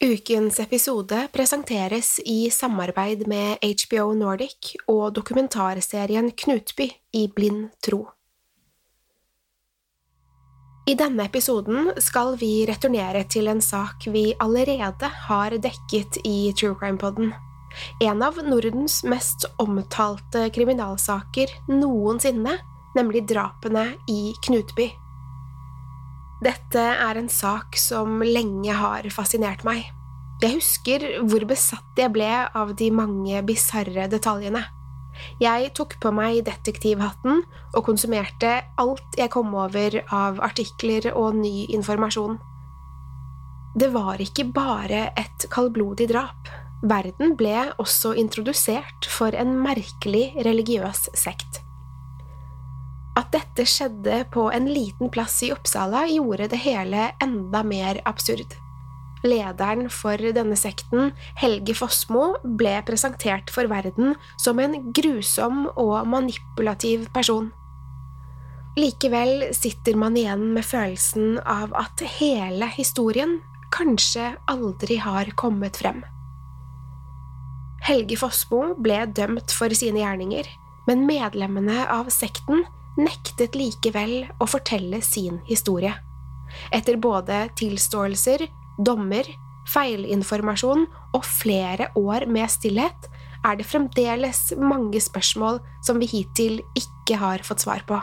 Ukens episode presenteres i samarbeid med HBO Nordic og dokumentarserien Knutby i blind tro. I denne episoden skal vi returnere til en sak vi allerede har dekket i True Crime-podden. En av Nordens mest omtalte kriminalsaker noensinne, nemlig drapene i Knutby. Dette er en sak som lenge har fascinert meg. Jeg husker hvor besatt jeg ble av de mange bisarre detaljene. Jeg tok på meg detektivhatten og konsumerte alt jeg kom over av artikler og ny informasjon. Det var ikke bare et kaldblodig drap. Verden ble også introdusert for en merkelig religiøs sekt. At dette skjedde på en liten plass i Uppsala, gjorde det hele enda mer absurd. Lederen for denne sekten, Helge Fossmo, ble presentert for verden som en grusom og manipulativ person. Likevel sitter man igjen med følelsen av at hele historien kanskje aldri har kommet frem. Helge Fossmo ble dømt for sine gjerninger, men medlemmene av sekten nektet likevel å fortelle sin historie. Etter både tilståelser, dommer, feilinformasjon og flere år med stillhet er det fremdeles mange spørsmål som vi hittil ikke har fått svar på.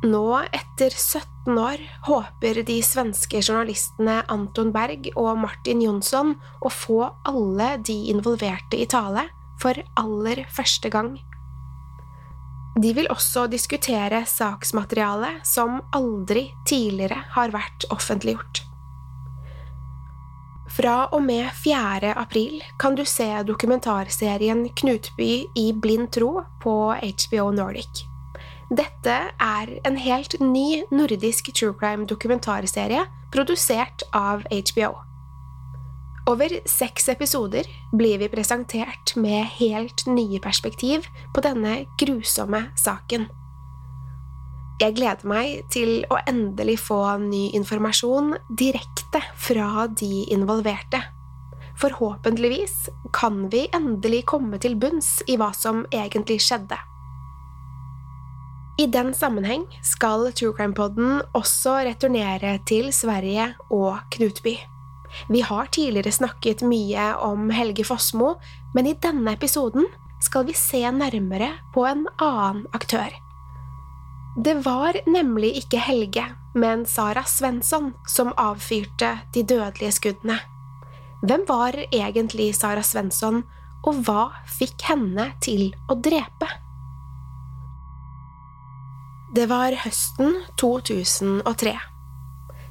Nå, etter 17 år, håper de svenske journalistene Anton Berg og Martin Jonsson å få alle de involverte i tale for aller første gang. De vil også diskutere saksmateriale som aldri tidligere har vært offentliggjort. Fra og med 4. april kan du se dokumentarserien Knutby i blind tro på HBO Nordic. Dette er en helt ny nordisk true crime-dokumentarserie produsert av HBO. Over seks episoder blir vi presentert med helt nye perspektiv på denne grusomme saken. Jeg gleder meg til å endelig få ny informasjon direkte fra de involverte. Forhåpentligvis kan vi endelig komme til bunns i hva som egentlig skjedde. I den sammenheng skal True Crime-podden også returnere til Sverige og Knutby. Vi har tidligere snakket mye om Helge Fossmo, men i denne episoden skal vi se nærmere på en annen aktør. Det var nemlig ikke Helge, men Sara Svensson som avfyrte de dødelige skuddene. Hvem var egentlig Sara Svensson, og hva fikk henne til å drepe? Det var høsten 2003.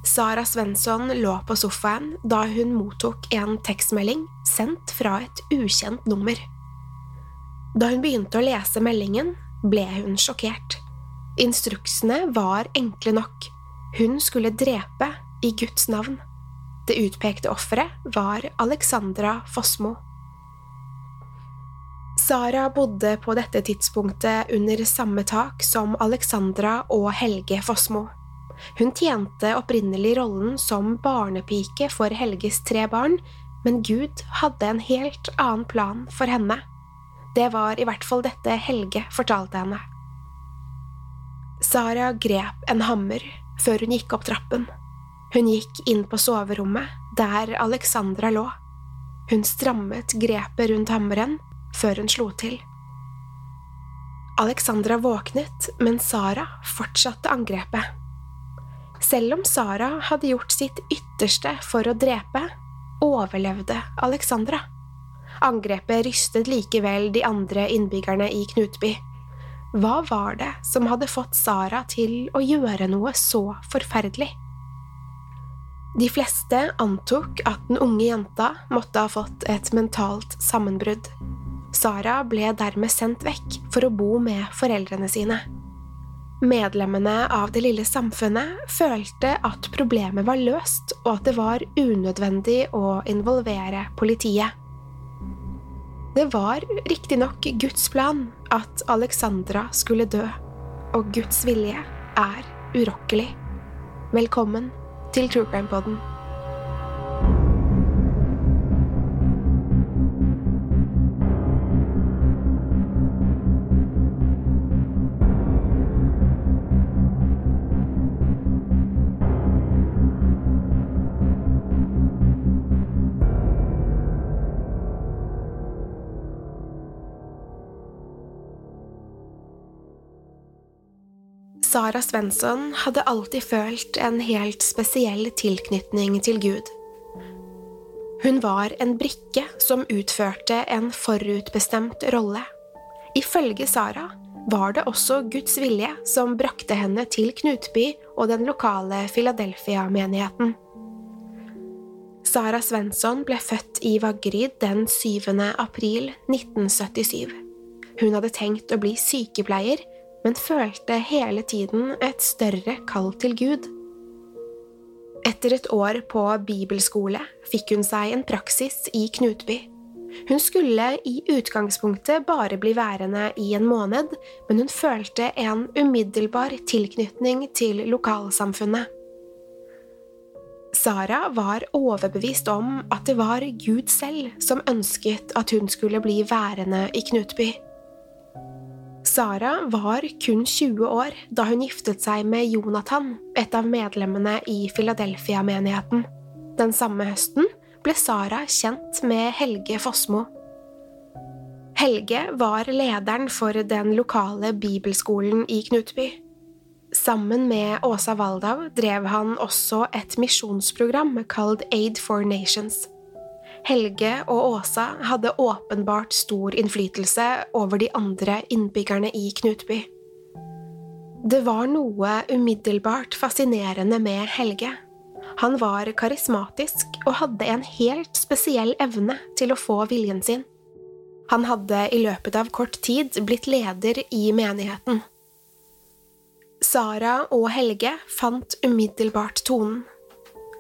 Sara Svensson lå på sofaen da hun mottok en tekstmelding sendt fra et ukjent nummer. Da hun begynte å lese meldingen, ble hun sjokkert. Instruksene var enkle nok. Hun skulle drepe i Guds navn. Det utpekte offeret var Alexandra Fossmo. Sara bodde på dette tidspunktet under samme tak som Alexandra og Helge Fossmo. Hun tjente opprinnelig rollen som barnepike for Helges tre barn, men Gud hadde en helt annen plan for henne. Det var i hvert fall dette Helge fortalte henne. Sara grep en hammer før hun gikk opp trappen. Hun gikk inn på soverommet, der Alexandra lå. Hun strammet grepet rundt hammeren før hun slo til. Alexandra våknet, men Sara fortsatte angrepet. Selv om Sara hadde gjort sitt ytterste for å drepe, overlevde Alexandra. Angrepet rystet likevel de andre innbyggerne i Knutby. Hva var det som hadde fått Sara til å gjøre noe så forferdelig? De fleste antok at den unge jenta måtte ha fått et mentalt sammenbrudd. Sara ble dermed sendt vekk for å bo med foreldrene sine. Medlemmene av det lille samfunnet følte at problemet var løst, og at det var unødvendig å involvere politiet. Det var riktignok Guds plan at Alexandra skulle dø, og Guds vilje er urokkelig. Velkommen til True Crime Poden. Sara Svensson hadde alltid følt en helt spesiell tilknytning til Gud. Hun var en brikke som utførte en forutbestemt rolle. Ifølge Sara var det også Guds vilje som brakte henne til Knutby og den lokale Philadelphia-menigheten. Sara Svensson ble født i Vaggeryd den 7. april 1977. Hun hadde tenkt å bli sykepleier, men følte hele tiden et større kall til Gud. Etter et år på bibelskole fikk hun seg en praksis i Knutby. Hun skulle i utgangspunktet bare bli værende i en måned, men hun følte en umiddelbar tilknytning til lokalsamfunnet. Sara var overbevist om at det var Gud selv som ønsket at hun skulle bli værende i Knutby. Sara var kun 20 år da hun giftet seg med Jonathan, et av medlemmene i Philadelphia-menigheten. Den samme høsten ble Sara kjent med Helge Fossmo. Helge var lederen for den lokale bibelskolen i Knutby. Sammen med Åsa Waldau drev han også et misjonsprogram kalt Aid for Nations. Helge og Åsa hadde åpenbart stor innflytelse over de andre innbyggerne i Knutby. Det var noe umiddelbart fascinerende med Helge. Han var karismatisk og hadde en helt spesiell evne til å få viljen sin. Han hadde i løpet av kort tid blitt leder i menigheten. Sara og Helge fant umiddelbart tonen.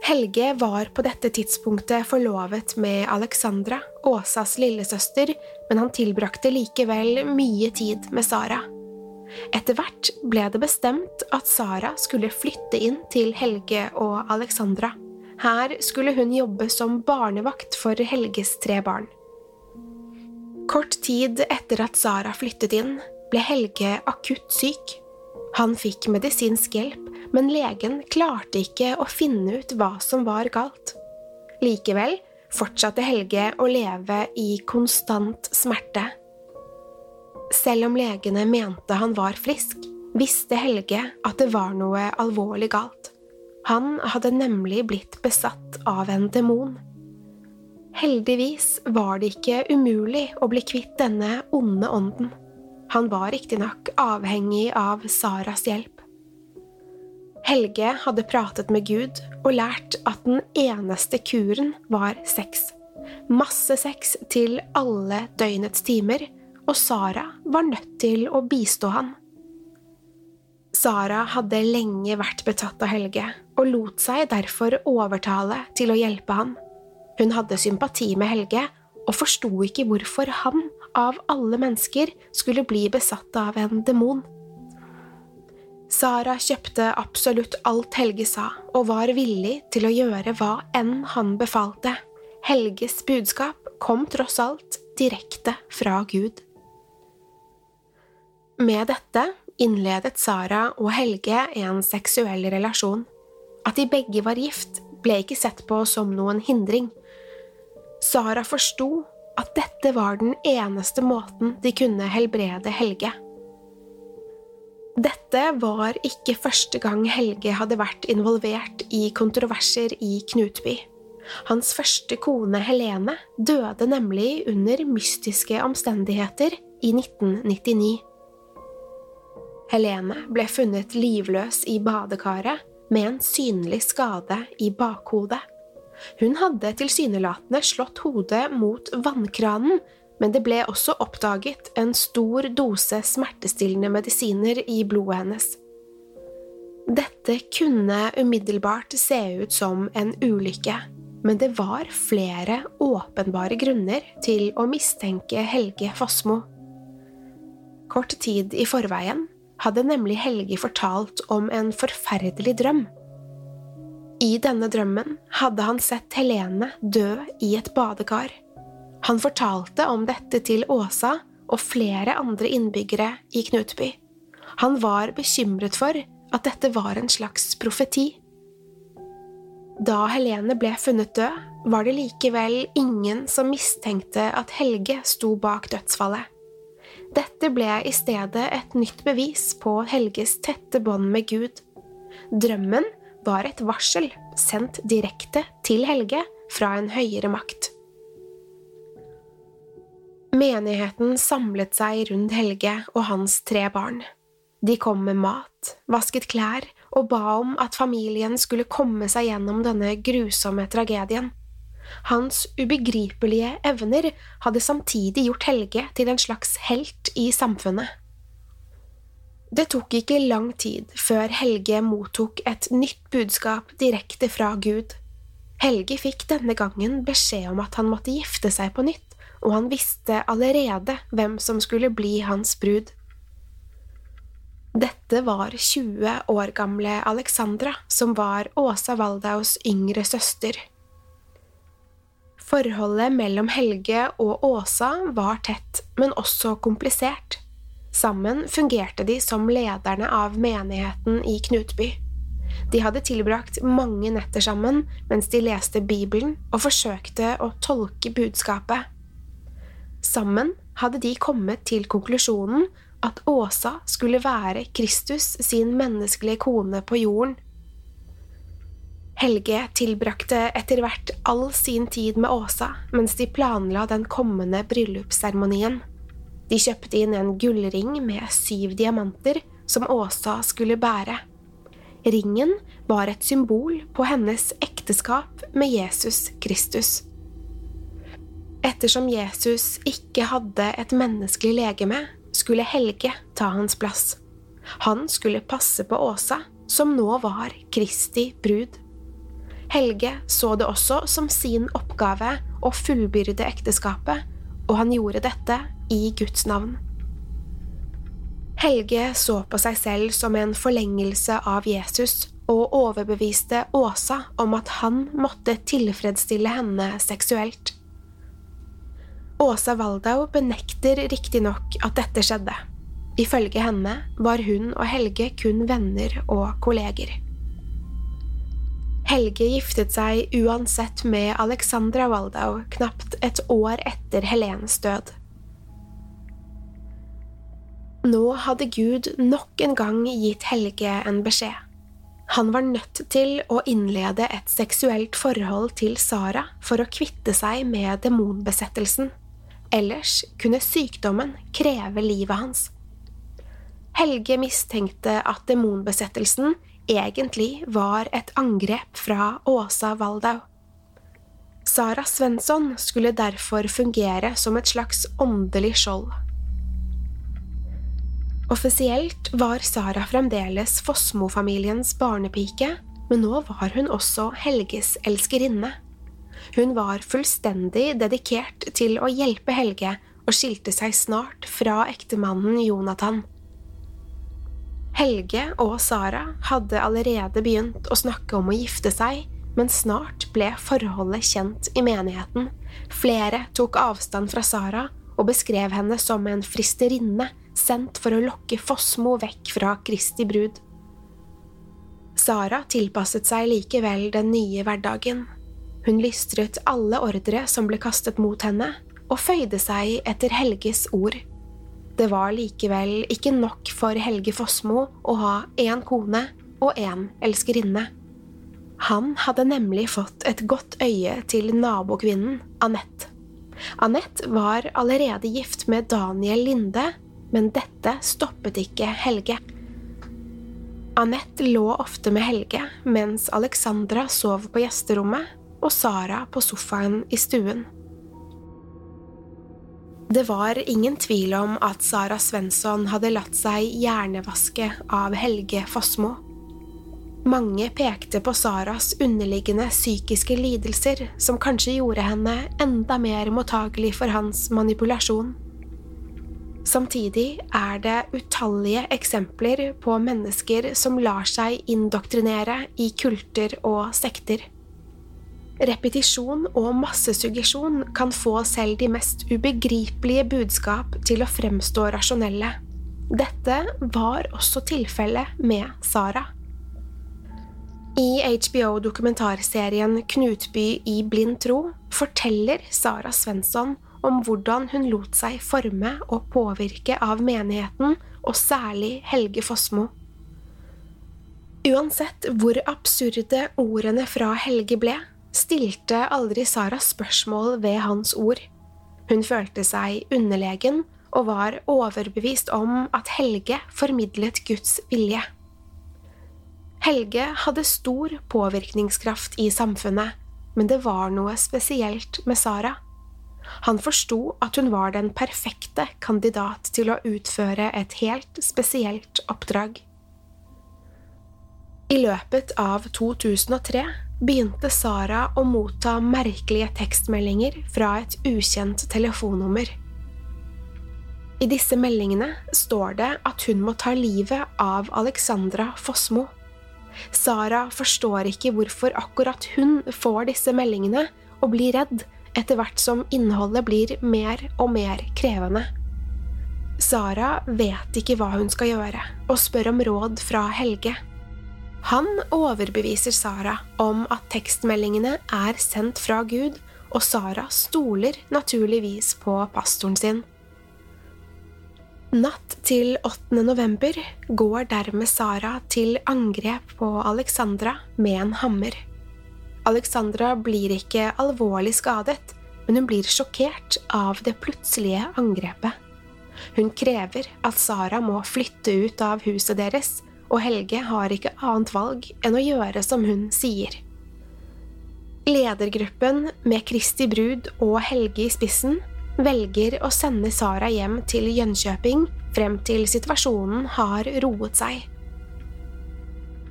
Helge var på dette tidspunktet forlovet med Alexandra, Åsas lillesøster, men han tilbrakte likevel mye tid med Sara. Etter hvert ble det bestemt at Sara skulle flytte inn til Helge og Alexandra. Her skulle hun jobbe som barnevakt for Helges tre barn. Kort tid etter at Sara flyttet inn, ble Helge akutt syk. Han fikk medisinsk hjelp, men legen klarte ikke å finne ut hva som var galt. Likevel fortsatte Helge å leve i konstant smerte. Selv om legene mente han var frisk, visste Helge at det var noe alvorlig galt. Han hadde nemlig blitt besatt av en demon. Heldigvis var det ikke umulig å bli kvitt denne onde ånden. Han var riktignok avhengig av Saras hjelp. Helge hadde pratet med Gud og lært at den eneste kuren var sex. Masse sex til alle døgnets timer, og Sara var nødt til å bistå han. Sara hadde lenge vært betatt av Helge, og lot seg derfor overtale til å hjelpe han. Hun hadde sympati med Helge, og forsto ikke hvorfor han, av alle mennesker, skulle bli besatt av en demon. Sara kjøpte absolutt alt Helge sa, og var villig til å gjøre hva enn han befalte. Helges budskap kom tross alt direkte fra Gud. Med dette innledet Sara og Helge en seksuell relasjon. At de begge var gift, ble ikke sett på som noen hindring. Sara forsto at dette var den eneste måten de kunne helbrede Helge. Dette var ikke første gang Helge hadde vært involvert i kontroverser i Knutby. Hans første kone Helene døde nemlig under mystiske omstendigheter i 1999. Helene ble funnet livløs i badekaret med en synlig skade i bakhodet. Hun hadde tilsynelatende slått hodet mot vannkranen, men det ble også oppdaget en stor dose smertestillende medisiner i blodet hennes. Dette kunne umiddelbart se ut som en ulykke, men det var flere åpenbare grunner til å mistenke Helge Fossmo. Kort tid i forveien hadde nemlig Helge fortalt om en forferdelig drøm. I denne drømmen hadde han sett Helene dø i et badekar. Han fortalte om dette til Åsa og flere andre innbyggere i Knutby. Han var bekymret for at dette var en slags profeti. Da Helene ble funnet død, var det likevel ingen som mistenkte at Helge sto bak dødsfallet. Dette ble i stedet et nytt bevis på Helges tette bånd med Gud. Drømmen var et varsel sendt direkte til Helge fra en høyere makt. Menigheten samlet seg rundt Helge og hans tre barn. De kom med mat, vasket klær og ba om at familien skulle komme seg gjennom denne grusomme tragedien. Hans ubegripelige evner hadde samtidig gjort Helge til en slags helt i samfunnet. Det tok ikke lang tid før Helge mottok et nytt budskap direkte fra Gud. Helge fikk denne gangen beskjed om at han måtte gifte seg på nytt, og han visste allerede hvem som skulle bli hans brud. Dette var 20 år gamle Alexandra, som var Åsa Waldaus yngre søster. Forholdet mellom Helge og Åsa var tett, men også komplisert. Sammen fungerte de som lederne av menigheten i Knutby. De hadde tilbrakt mange netter sammen mens de leste Bibelen og forsøkte å tolke budskapet. Sammen hadde de kommet til konklusjonen at Åsa skulle være Kristus sin menneskelige kone på jorden. Helge tilbrakte etter hvert all sin tid med Åsa mens de planla den kommende bryllupsseremonien. De kjøpte inn en gullring med syv diamanter som Åsa skulle bære. Ringen var et symbol på hennes ekteskap med Jesus Kristus. Ettersom Jesus ikke hadde et menneskelig legeme, skulle Helge ta hans plass. Han skulle passe på Åsa, som nå var Kristi brud. Helge så det også som sin oppgave å fullbyrde ekteskapet, og han gjorde dette i Guds navn. Helge så på seg selv som en forlengelse av Jesus og overbeviste Åsa om at han måtte tilfredsstille henne seksuelt. Åsa Waldau benekter riktignok at dette skjedde. Ifølge henne var hun og Helge kun venner og kolleger. Helge giftet seg uansett med Alexandra Waldau knapt et år etter Helenes død. Nå hadde Gud nok en gang gitt Helge en beskjed. Han var nødt til å innlede et seksuelt forhold til Sara for å kvitte seg med demonbesettelsen. Ellers kunne sykdommen kreve livet hans. Helge mistenkte at demonbesettelsen egentlig var et angrep fra Åsa Waldau. Sara Svensson skulle derfor fungere som et slags åndelig skjold. Offisielt var Sara fremdeles Fossmo-familiens barnepike, men nå var hun også Helges elskerinne. Hun var fullstendig dedikert til å hjelpe Helge og skilte seg snart fra ektemannen Jonathan. Helge og Sara hadde allerede begynt å snakke om å gifte seg, men snart ble forholdet kjent i menigheten. Flere tok avstand fra Sara og beskrev henne som en fristerinne sendt for å lokke Fossmo vekk fra Kristi brud. Sara tilpasset seg likevel den nye hverdagen. Hun lystret alle ordre som ble kastet mot henne, og føyde seg etter Helges ord. Det var likevel ikke nok for Helge Fossmo å ha én kone og én elskerinne. Han hadde nemlig fått et godt øye til nabokvinnen Anette. Anette var allerede gift med Daniel Linde, men dette stoppet ikke Helge. Anette lå ofte med Helge mens Alexandra sov på gjesterommet og Sara på sofaen i stuen. Det var ingen tvil om at Sara Svensson hadde latt seg hjernevaske av Helge Fossmo. Mange pekte på Saras underliggende psykiske lidelser, som kanskje gjorde henne enda mer mottagelig for hans manipulasjon. Samtidig er det utallige eksempler på mennesker som lar seg indoktrinere i kulter og sekter. Repetisjon og massesuggesjon kan få selv de mest ubegripelige budskap til å fremstå rasjonelle. Dette var også tilfellet med Sara. I HBO-dokumentarserien Knutby i blind tro forteller Sara Svensson om hvordan hun lot seg forme og påvirke av menigheten, og særlig Helge Fossmo. Uansett hvor absurde ordene fra Helge ble, stilte aldri Sara spørsmål ved hans ord. Hun følte seg underlegen og var overbevist om at Helge formidlet Guds vilje. Helge hadde stor påvirkningskraft i samfunnet, men det var noe spesielt med Sara. Han forsto at hun var den perfekte kandidat til å utføre et helt spesielt oppdrag. I løpet av 2003 begynte Sara å motta merkelige tekstmeldinger fra et ukjent telefonnummer. I disse meldingene står det at hun må ta livet av Alexandra Fossmo. Sara forstår ikke hvorfor akkurat hun får disse meldingene, og blir redd etter hvert som innholdet blir mer og mer krevende. Sara vet ikke hva hun skal gjøre, og spør om råd fra Helge. Han overbeviser Sara om at tekstmeldingene er sendt fra Gud, og Sara stoler naturligvis på pastoren sin. Natt til 8. november går dermed Sara til angrep på Alexandra med en hammer. Alexandra blir ikke alvorlig skadet, men hun blir sjokkert av det plutselige angrepet. Hun krever at Sara må flytte ut av huset deres og Helge har ikke annet valg enn å gjøre som hun sier. Ledergruppen, med Kristi brud og Helge i spissen, velger å sende Sara hjem til Jönköping frem til situasjonen har roet seg.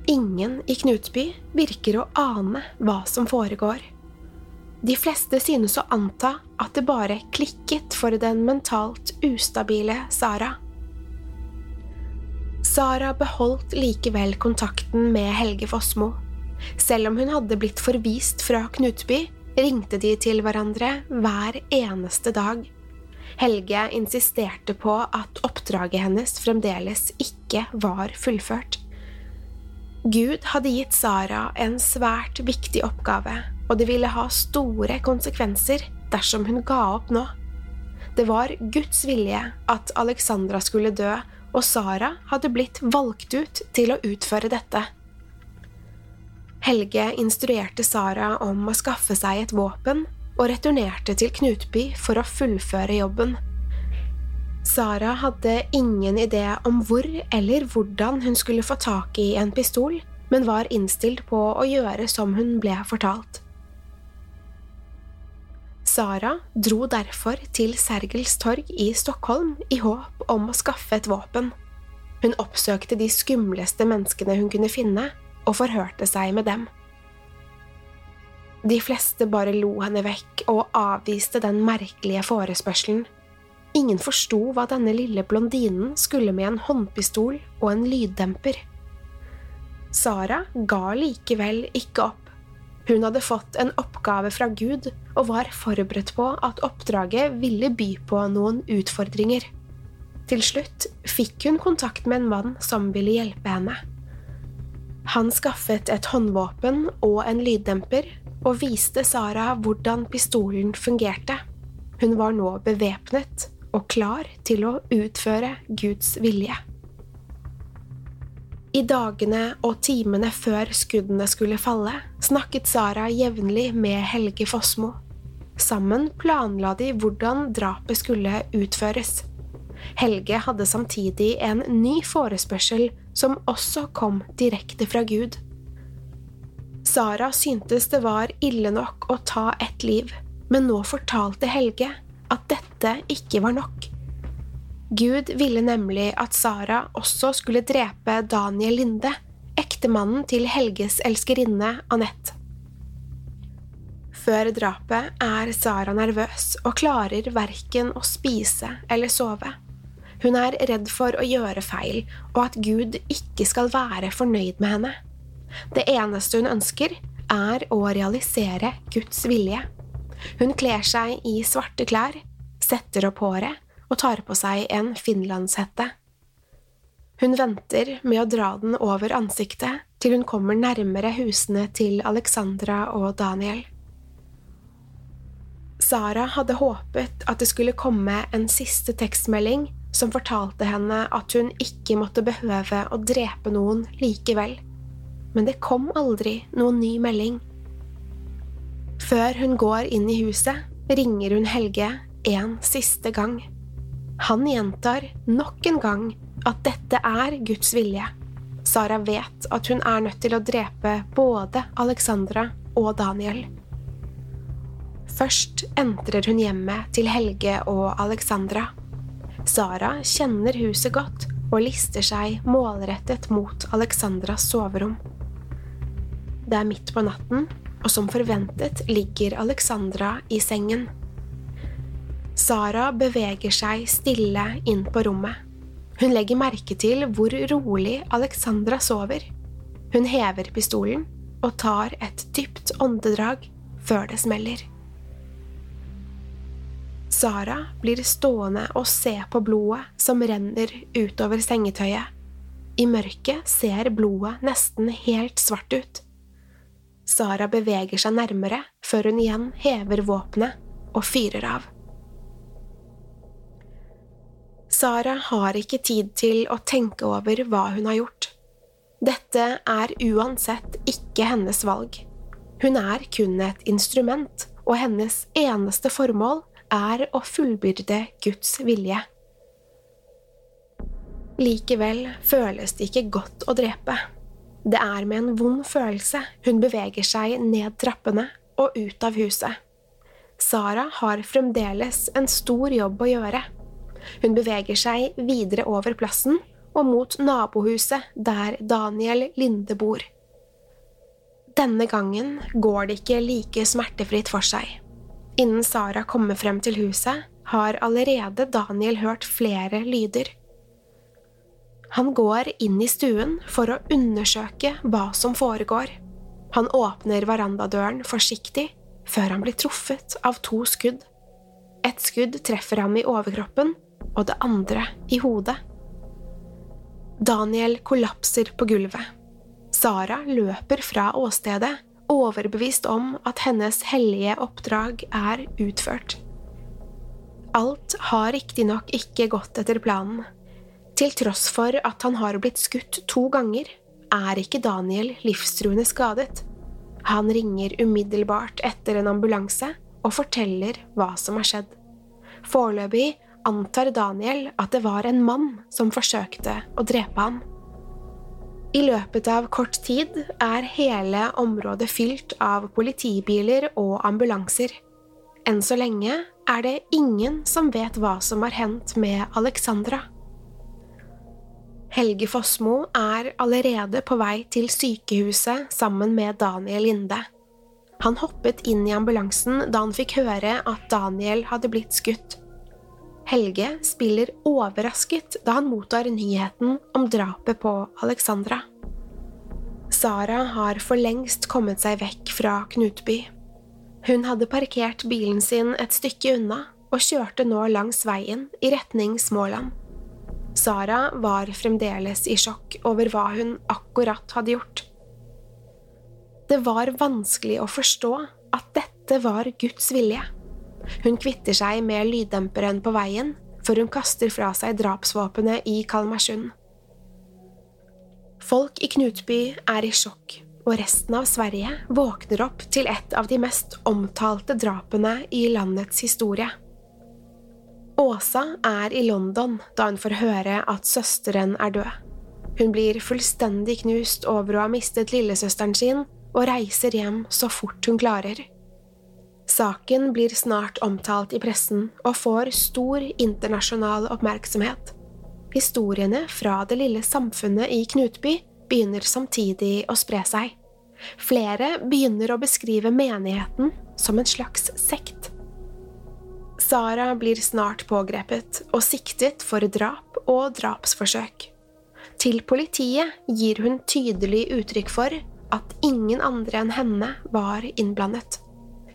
Ingen i Knutby virker å ane hva som foregår. De fleste synes å anta at det bare klikket for den mentalt ustabile Sara. Sara beholdt likevel kontakten med Helge Fossmo. Selv om hun hadde blitt forvist fra Knutby, ringte de til hverandre hver eneste dag. Helge insisterte på at oppdraget hennes fremdeles ikke var fullført. Gud hadde gitt Sara en svært viktig oppgave, og det ville ha store konsekvenser dersom hun ga opp nå. Det var Guds vilje at Alexandra skulle dø, og Sara hadde blitt valgt ut til å utføre dette. Helge instruerte Sara om å skaffe seg et våpen og returnerte til Knutby for å fullføre jobben. Sara hadde ingen idé om hvor eller hvordan hun skulle få tak i en pistol, men var innstilt på å gjøre som hun ble fortalt. Sara dro derfor til Sergels torg i Stockholm i håp om å skaffe et våpen. Hun oppsøkte de skumleste menneskene hun kunne finne, og forhørte seg med dem. De fleste bare lo henne vekk og avviste den merkelige forespørselen. Ingen forsto hva denne lille blondinen skulle med en håndpistol og en lyddemper. Sara ga likevel ikke opp. Hun hadde fått en oppgave fra Gud og var forberedt på at oppdraget ville by på noen utfordringer. Til slutt fikk hun kontakt med en mann som ville hjelpe henne. Han skaffet et håndvåpen og en lyddemper og viste Sara hvordan pistolen fungerte. Hun var nå bevæpnet og klar til å utføre Guds vilje. I dagene og timene før skuddene skulle falle, snakket Sara jevnlig med Helge Fossmo. Sammen planla de hvordan drapet skulle utføres. Helge hadde samtidig en ny forespørsel som også kom direkte fra Gud. Sara syntes det var ille nok å ta ett liv, men nå fortalte Helge at dette ikke var nok. Gud ville nemlig at Sara også skulle drepe Daniel Linde, ektemannen til Helges elskerinne Anette. Før drapet er Sara nervøs og klarer verken å spise eller sove. Hun er redd for å gjøre feil og at Gud ikke skal være fornøyd med henne. Det eneste hun ønsker, er å realisere Guds vilje. Hun kler seg i svarte klær, setter opp håret og tar på seg en finlandshette. Hun venter med å dra den over ansiktet til hun kommer nærmere husene til Alexandra og Daniel. Sara hadde håpet at det skulle komme en siste tekstmelding som fortalte henne at hun ikke måtte behøve å drepe noen likevel men det kom aldri noen ny melding. Før hun går inn i huset, ringer hun Helge en siste gang. Han gjentar nok en gang at dette er Guds vilje. Sara vet at hun er nødt til å drepe både Alexandra og Daniel. Først entrer hun hjemmet til Helge og Alexandra. Sara kjenner huset godt og lister seg målrettet mot Alexandras soverom. Det er midt på natten, og som forventet ligger Alexandra i sengen. Sara beveger seg stille inn på rommet. Hun legger merke til hvor rolig Alexandra sover. Hun hever pistolen og tar et dypt åndedrag før det smeller. Sara blir stående og se på blodet som renner utover sengetøyet. I mørket ser blodet nesten helt svart ut. Sara beveger seg nærmere før hun igjen hever våpenet og fyrer av. Sara har ikke tid til å tenke over hva hun har gjort. Dette er uansett ikke hennes valg. Hun er kun et instrument, og hennes eneste formål er å fullbyrde Guds vilje. Likevel føles det ikke godt å drepe. Det er med en vond følelse hun beveger seg ned trappene og ut av huset. Sara har fremdeles en stor jobb å gjøre. Hun beveger seg videre over plassen og mot nabohuset der Daniel Linde bor. Denne gangen går det ikke like smertefritt for seg. Innen Sara kommer frem til huset, har allerede Daniel hørt flere lyder. Han går inn i stuen for å undersøke hva som foregår. Han åpner verandadøren forsiktig før han blir truffet av to skudd. Et skudd treffer ham i overkroppen, og det andre i hodet. Daniel kollapser på gulvet. Sara løper fra åstedet, overbevist om at hennes hellige oppdrag er utført. Alt har riktignok ikke gått etter planen. Til tross for at han har blitt skutt to ganger, er ikke Daniel livstruende skadet. Han ringer umiddelbart etter en ambulanse og forteller hva som har skjedd. Foreløpig antar Daniel at det var en mann som forsøkte å drepe ham. I løpet av kort tid er hele området fylt av politibiler og ambulanser. Enn så lenge er det ingen som vet hva som har hendt med Alexandra. Helge Fossmo er allerede på vei til sykehuset sammen med Daniel Linde. Han hoppet inn i ambulansen da han fikk høre at Daniel hadde blitt skutt. Helge spiller overrasket da han mottar nyheten om drapet på Alexandra. Sara har for lengst kommet seg vekk fra Knutby. Hun hadde parkert bilen sin et stykke unna og kjørte nå langs veien i retning Småland. Sara var fremdeles i sjokk over hva hun akkurat hadde gjort. Det var vanskelig å forstå at dette var Guds vilje. Hun kvitter seg med lyddemperen på veien før hun kaster fra seg drapsvåpenet i Kalmarsund. Folk i Knutby er i sjokk, og resten av Sverige våkner opp til et av de mest omtalte drapene i landets historie. Åsa er i London da hun får høre at søsteren er død. Hun blir fullstendig knust over å ha mistet lillesøsteren sin, og reiser hjem så fort hun klarer. Saken blir snart omtalt i pressen og får stor internasjonal oppmerksomhet. Historiene fra det lille samfunnet i Knutby begynner samtidig å spre seg. Flere begynner å beskrive menigheten som en slags sekt. Sara blir snart pågrepet og siktet for drap og drapsforsøk. Til politiet gir hun tydelig uttrykk for at ingen andre enn henne var innblandet.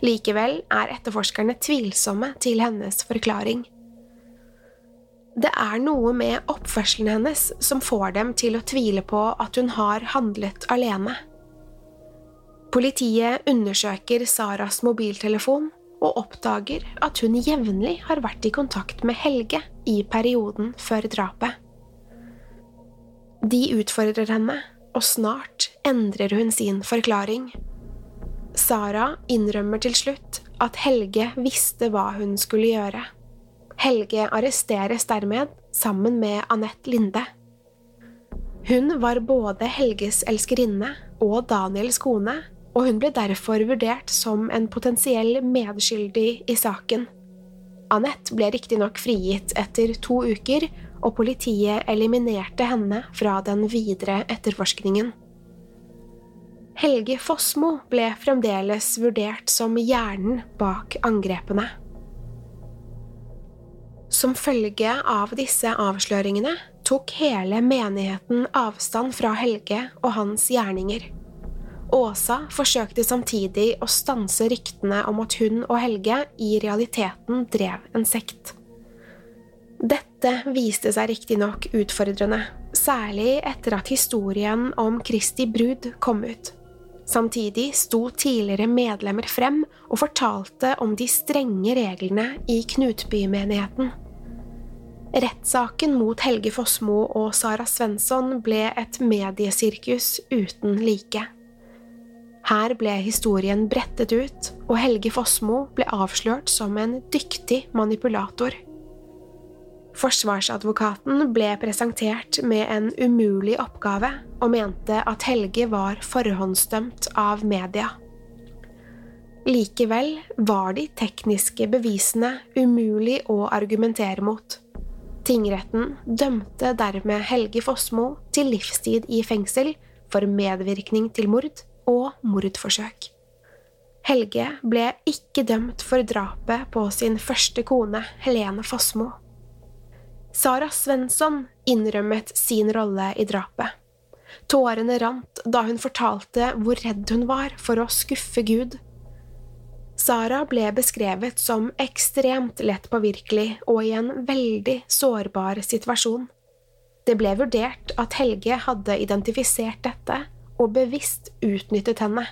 Likevel er etterforskerne tvilsomme til hennes forklaring. Det er noe med oppførselen hennes som får dem til å tvile på at hun har handlet alene. Politiet undersøker Saras mobiltelefon og oppdager at hun jevnlig har vært i kontakt med Helge i perioden før drapet. De utfordrer henne, og snart endrer hun sin forklaring. Sara innrømmer til slutt at Helge visste hva hun skulle gjøre. Helge arresteres dermed sammen med Anette Linde. Hun var både Helges elskerinne og Daniels kone og hun ble derfor vurdert som en potensiell medskyldig i saken. Anette ble riktignok frigitt etter to uker, og politiet eliminerte henne fra den videre etterforskningen. Helge Fossmo ble fremdeles vurdert som hjernen bak angrepene. Som følge av disse avsløringene tok hele menigheten avstand fra Helge og hans gjerninger. Åsa forsøkte samtidig å stanse ryktene om at hun og Helge i realiteten drev en sekt. Dette viste seg riktignok utfordrende, særlig etter at historien om Kristi brud kom ut. Samtidig sto tidligere medlemmer frem og fortalte om de strenge reglene i Knutbymenigheten. Rettssaken mot Helge Fossmo og Sara Svensson ble et mediesirkus uten like. Her ble historien brettet ut, og Helge Fossmo ble avslørt som en dyktig manipulator. Forsvarsadvokaten ble presentert med en umulig oppgave og mente at Helge var forhåndsdømt av media. Likevel var de tekniske bevisene umulig å argumentere mot. Tingretten dømte dermed Helge Fossmo til livstid i fengsel for medvirkning til mord og mordforsøk. Helge ble ikke dømt for drapet på sin første kone, Helene Fossmo. Sara Svensson innrømmet sin rolle i drapet. Tårene rant da hun fortalte hvor redd hun var for å skuffe Gud. Sara ble beskrevet som ekstremt lett påvirkelig og i en veldig sårbar situasjon. Det ble vurdert at Helge hadde identifisert dette og bevisst utnyttet henne.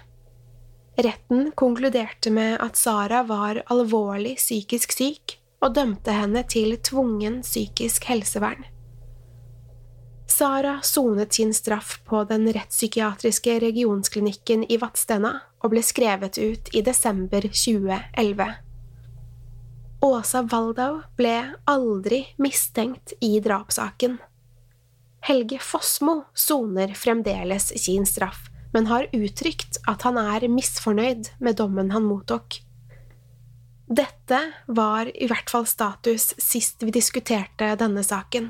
Retten konkluderte med at Sara var alvorlig psykisk syk, og dømte henne til tvungen psykisk helsevern. Sara sonet sin straff på den rettspsykiatriske regionsklinikken i Vadstena og ble skrevet ut i desember 2011. Åsa Waldau ble aldri mistenkt i drapssaken. Helge Fossmo soner fremdeles sin straff, men har uttrykt at han er misfornøyd med dommen han mottok. Dette var i hvert fall status sist vi diskuterte denne saken.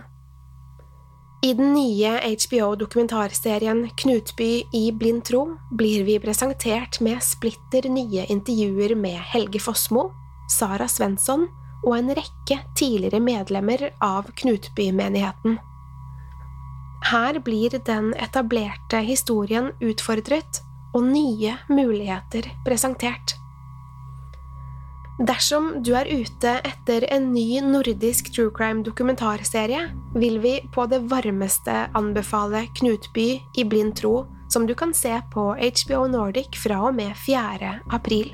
I den nye HBO-dokumentarserien Knutby i blind tro blir vi presentert med splitter nye intervjuer med Helge Fossmo, Sara Svensson og en rekke tidligere medlemmer av Knutby-menigheten. Her blir den etablerte historien utfordret og nye muligheter presentert. Dersom du er ute etter en ny nordisk true crime-dokumentarserie, vil vi på det varmeste anbefale Knutby i blind tro, som du kan se på HBO Nordic fra og med 4. april.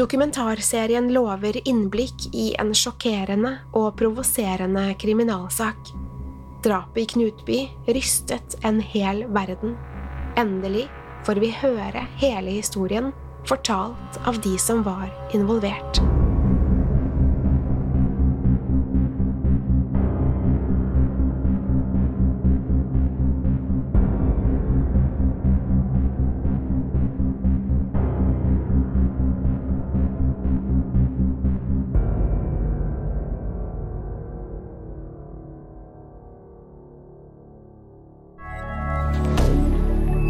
Dokumentarserien lover innblikk i en sjokkerende og provoserende kriminalsak. Drapet i Knutby rystet en hel verden. Endelig får vi høre hele historien fortalt av de som var involvert.